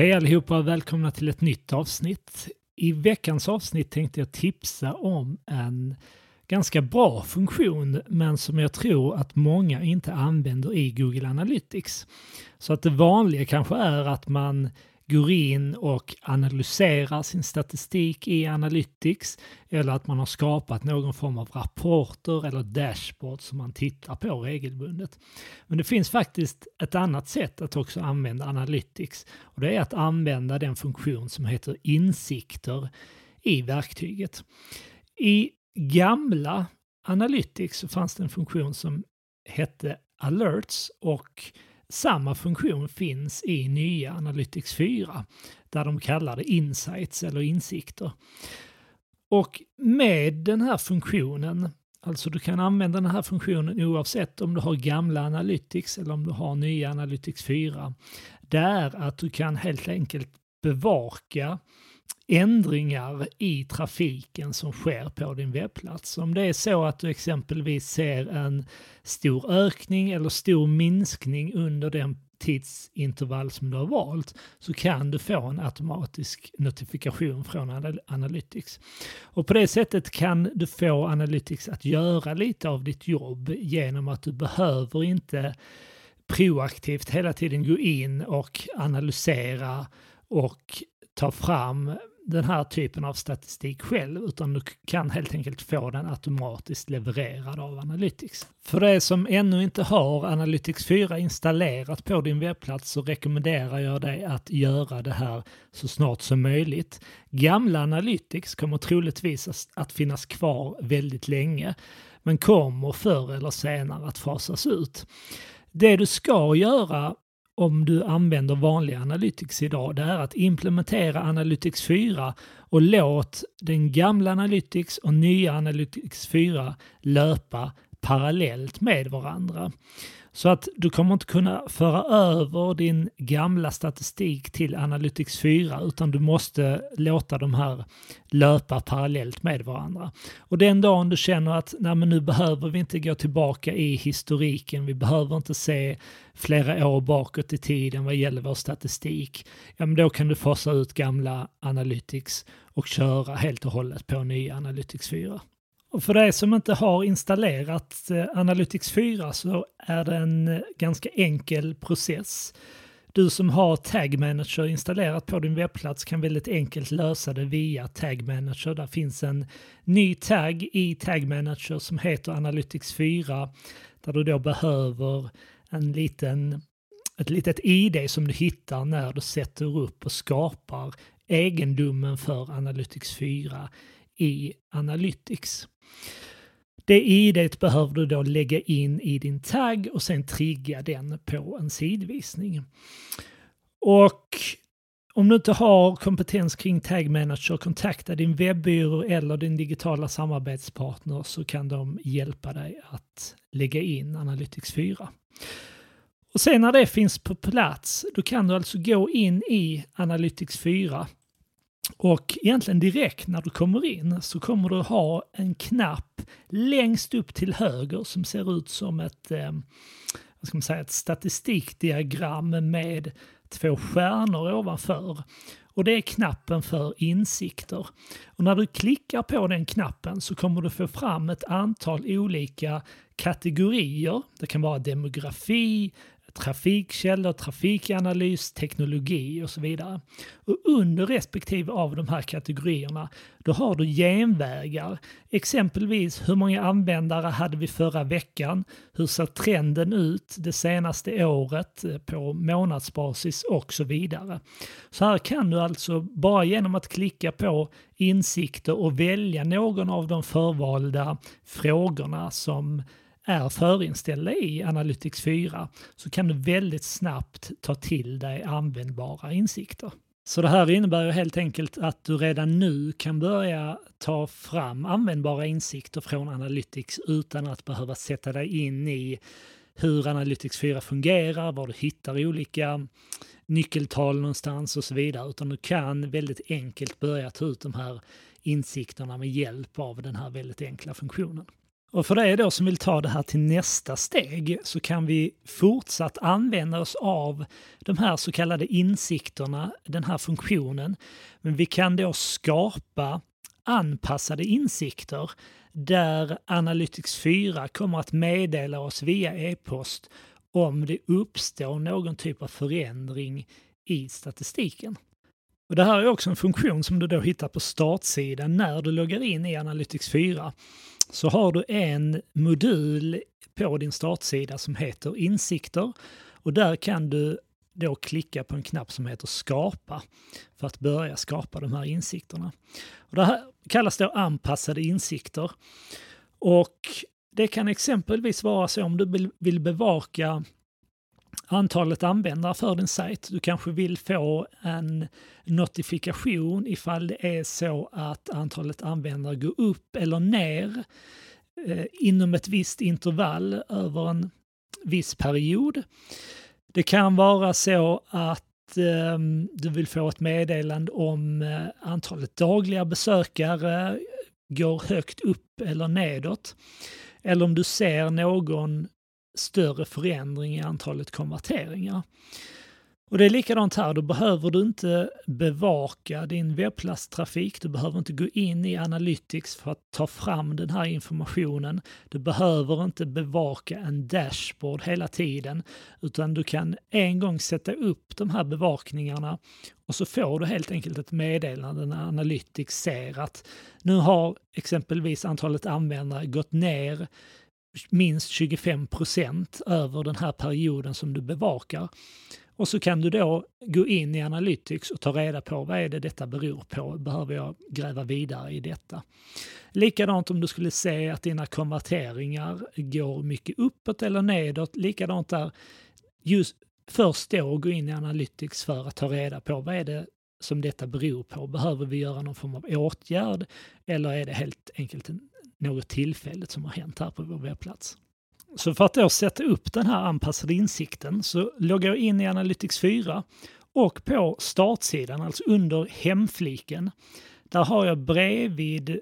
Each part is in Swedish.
Hej allihopa och välkomna till ett nytt avsnitt. I veckans avsnitt tänkte jag tipsa om en ganska bra funktion men som jag tror att många inte använder i Google Analytics. Så att det vanliga kanske är att man går in och analyserar sin statistik i Analytics eller att man har skapat någon form av rapporter eller dashboard som man tittar på regelbundet. Men det finns faktiskt ett annat sätt att också använda Analytics och det är att använda den funktion som heter insikter i verktyget. I gamla Analytics så fanns det en funktion som hette alerts och samma funktion finns i nya Analytics 4 där de kallar det insights eller insikter. Och med den här funktionen, alltså du kan använda den här funktionen oavsett om du har gamla Analytics eller om du har nya Analytics 4, det är att du kan helt enkelt bevaka ändringar i trafiken som sker på din webbplats. Om det är så att du exempelvis ser en stor ökning eller stor minskning under den tidsintervall som du har valt så kan du få en automatisk notifikation från Analytics. Och på det sättet kan du få Analytics att göra lite av ditt jobb genom att du behöver inte proaktivt hela tiden gå in och analysera och ta fram den här typen av statistik själv utan du kan helt enkelt få den automatiskt levererad av Analytics. För dig som ännu inte har Analytics 4 installerat på din webbplats så rekommenderar jag dig att göra det här så snart som möjligt. Gamla Analytics kommer troligtvis att finnas kvar väldigt länge men kommer förr eller senare att fasas ut. Det du ska göra om du använder vanliga Analytics idag, det är att implementera Analytics 4 och låt den gamla Analytics och nya Analytics 4 löpa parallellt med varandra. Så att du kommer inte kunna föra över din gamla statistik till Analytics 4 utan du måste låta de här löpa parallellt med varandra. Och den dagen du känner att Nej, men nu behöver vi inte gå tillbaka i historiken, vi behöver inte se flera år bakåt i tiden vad gäller vår statistik, ja men då kan du fasa ut gamla Analytics och köra helt och hållet på nya Analytics 4. Och för dig som inte har installerat eh, Analytics 4 så är det en eh, ganska enkel process. Du som har Tag Manager installerat på din webbplats kan väldigt enkelt lösa det via Tag Manager. Där finns en ny tagg i Tag Manager som heter Analytics 4 där du då behöver en liten, ett litet ID som du hittar när du sätter upp och skapar egendomen för Analytics 4 i Analytics. Det idet behöver du då lägga in i din tagg och sen trigga den på en sidvisning. Och om du inte har kompetens kring Tag Manager, kontakta din webbyrå eller din digitala samarbetspartner så kan de hjälpa dig att lägga in Analytics 4. Och sen när det finns på plats, då kan du alltså gå in i Analytics 4 och egentligen direkt när du kommer in så kommer du ha en knapp längst upp till höger som ser ut som ett, eh, vad ska man säga, ett statistikdiagram med två stjärnor ovanför. Och det är knappen för insikter. Och när du klickar på den knappen så kommer du få fram ett antal olika kategorier. Det kan vara demografi, trafikkällor, trafikanalys, teknologi och så vidare. Och under respektive av de här kategorierna, då har du genvägar. Exempelvis hur många användare hade vi förra veckan? Hur ser trenden ut det senaste året eh, på månadsbasis och så vidare. Så här kan du alltså bara genom att klicka på insikter och välja någon av de förvalda frågorna som är förinställda i Analytics 4 så kan du väldigt snabbt ta till dig användbara insikter. Så det här innebär ju helt enkelt att du redan nu kan börja ta fram användbara insikter från Analytics utan att behöva sätta dig in i hur Analytics 4 fungerar, var du hittar olika nyckeltal någonstans och så vidare, utan du kan väldigt enkelt börja ta ut de här insikterna med hjälp av den här väldigt enkla funktionen. Och för dig då som vill ta det här till nästa steg så kan vi fortsatt använda oss av de här så kallade insikterna, den här funktionen. Men vi kan då skapa anpassade insikter där Analytics 4 kommer att meddela oss via e-post om det uppstår någon typ av förändring i statistiken. Och det här är också en funktion som du då hittar på startsidan när du loggar in i Analytics 4. Så har du en modul på din startsida som heter Insikter och där kan du då klicka på en knapp som heter Skapa för att börja skapa de här insikterna. Och det här kallas då anpassade insikter. Och det kan exempelvis vara så om du vill bevaka antalet användare för din sajt. Du kanske vill få en notifikation ifall det är så att antalet användare går upp eller ner eh, inom ett visst intervall över en viss period. Det kan vara så att eh, du vill få ett meddelande om eh, antalet dagliga besökare går högt upp eller nedåt. Eller om du ser någon större förändring i antalet konverteringar. Och det är likadant här, då behöver du inte bevaka din webbplatstrafik, du behöver inte gå in i Analytics för att ta fram den här informationen. Du behöver inte bevaka en dashboard hela tiden, utan du kan en gång sätta upp de här bevakningarna och så får du helt enkelt ett meddelande när Analytics ser att nu har exempelvis antalet användare gått ner minst 25 procent över den här perioden som du bevakar. Och så kan du då gå in i Analytics och ta reda på vad är det detta beror på? Behöver jag gräva vidare i detta? Likadant om du skulle se att dina konverteringar går mycket uppåt eller nedåt. Likadant där, just först då gå in i Analytics för att ta reda på vad är det som detta beror på? Behöver vi göra någon form av åtgärd eller är det helt enkelt något tillfälligt som har hänt här på vår webbplats? Så för att då sätta upp den här anpassade insikten så loggar jag in i Analytics 4 och på startsidan, alltså under hemfliken, där har jag bredvid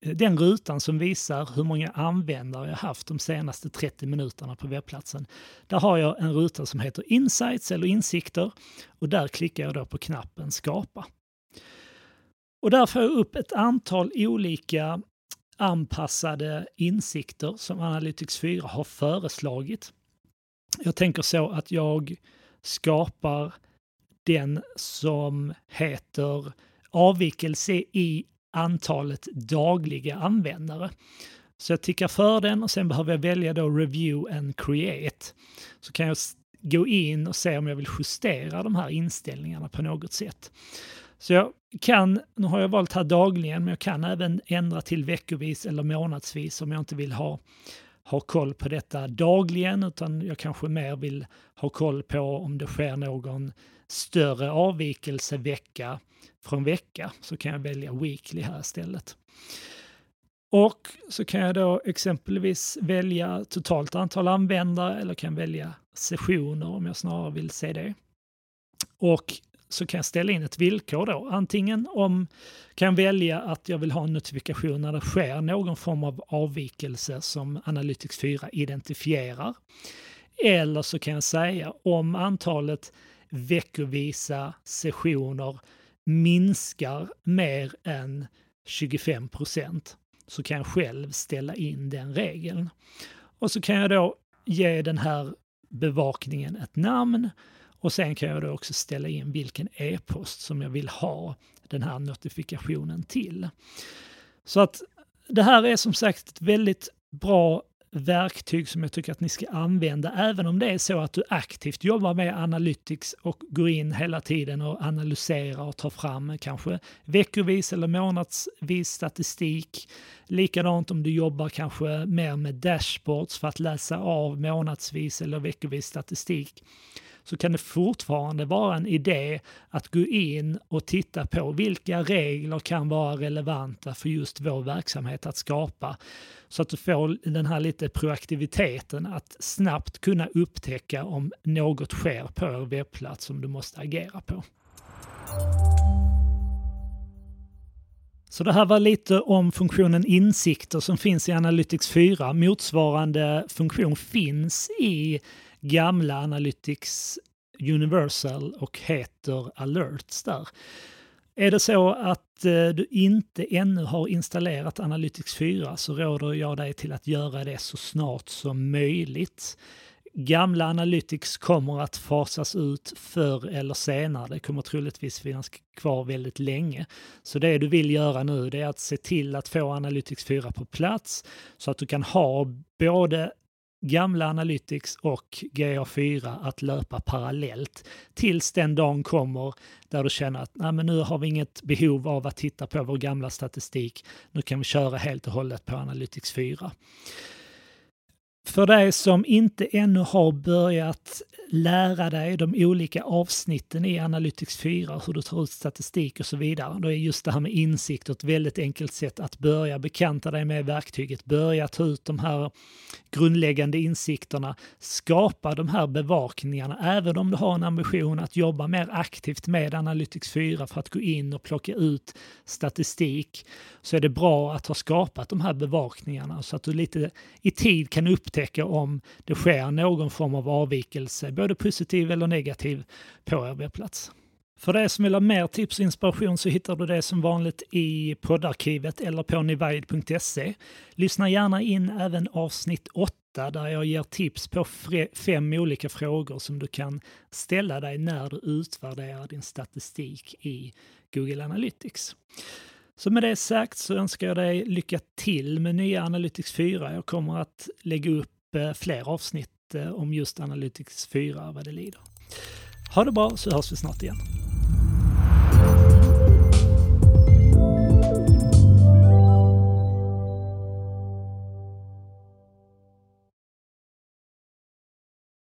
den rutan som visar hur många användare jag haft de senaste 30 minuterna på webbplatsen. Där har jag en ruta som heter Insights eller Insikter och där klickar jag då på knappen Skapa. Och där får jag upp ett antal olika anpassade insikter som Analytics 4 har föreslagit. Jag tänker så att jag skapar den som heter avvikelse i antalet dagliga användare. Så jag tickar för den och sen behöver jag välja då Review and Create. Så kan jag gå in och se om jag vill justera de här inställningarna på något sätt. Så jag kan, nu har jag valt här dagligen, men jag kan även ändra till veckovis eller månadsvis om jag inte vill ha, ha koll på detta dagligen, utan jag kanske mer vill ha koll på om det sker någon större avvikelse vecka från vecka, så kan jag välja weekly här istället. Och så kan jag då exempelvis välja totalt antal användare eller kan välja sessioner om jag snarare vill se det. Och så kan jag ställa in ett villkor då. Antingen om kan jag välja att jag vill ha en notifikation när det sker någon form av avvikelse som Analytics 4 identifierar. Eller så kan jag säga om antalet veckovisa sessioner minskar mer än 25 procent så kan jag själv ställa in den regeln. Och så kan jag då ge den här bevakningen ett namn och sen kan jag då också ställa in vilken e-post som jag vill ha den här notifikationen till. Så att det här är som sagt ett väldigt bra verktyg som jag tycker att ni ska använda, även om det är så att du aktivt jobbar med Analytics och går in hela tiden och analyserar och tar fram kanske veckovis eller månadsvis statistik. Likadant om du jobbar kanske mer med dashboards för att läsa av månadsvis eller veckovis statistik så kan det fortfarande vara en idé att gå in och titta på vilka regler kan vara relevanta för just vår verksamhet att skapa. Så att du får den här lite proaktiviteten att snabbt kunna upptäcka om något sker på er webbplats som du måste agera på. Så det här var lite om funktionen insikter som finns i Analytics 4. Motsvarande funktion finns i gamla Analytics Universal och heter Alerts där. Är det så att eh, du inte ännu har installerat Analytics 4 så råder jag dig till att göra det så snart som möjligt. Gamla Analytics kommer att fasas ut förr eller senare. Det kommer troligtvis finnas kvar väldigt länge. Så det du vill göra nu det är att se till att få Analytics 4 på plats så att du kan ha både gamla Analytics och GA4 att löpa parallellt tills den dagen kommer där du känner att Nej, men nu har vi inget behov av att titta på vår gamla statistik. Nu kan vi köra helt och hållet på Analytics 4. För dig som inte ännu har börjat lära dig de olika avsnitten i Analytics 4, hur du tar ut statistik och så vidare. Då är just det här med insikt ett väldigt enkelt sätt att börja bekanta dig med verktyget, börja ta ut de här grundläggande insikterna, skapa de här bevakningarna, även om du har en ambition att jobba mer aktivt med Analytics 4 för att gå in och plocka ut statistik, så är det bra att ha skapat de här bevakningarna så att du lite i tid kan upptäcka om det sker någon form av avvikelse både positiv eller negativ, på er webbplats. För dig som vill ha mer tips och inspiration så hittar du det som vanligt i poddarkivet eller på nivide.se. Lyssna gärna in även avsnitt 8 där jag ger tips på fem olika frågor som du kan ställa dig när du utvärderar din statistik i Google Analytics. Så med det sagt så önskar jag dig lycka till med nya Analytics 4. Jag kommer att lägga upp eh, fler avsnitt eh, om just Analytics 4 vad det lider. Ha det bra så hörs vi snart igen.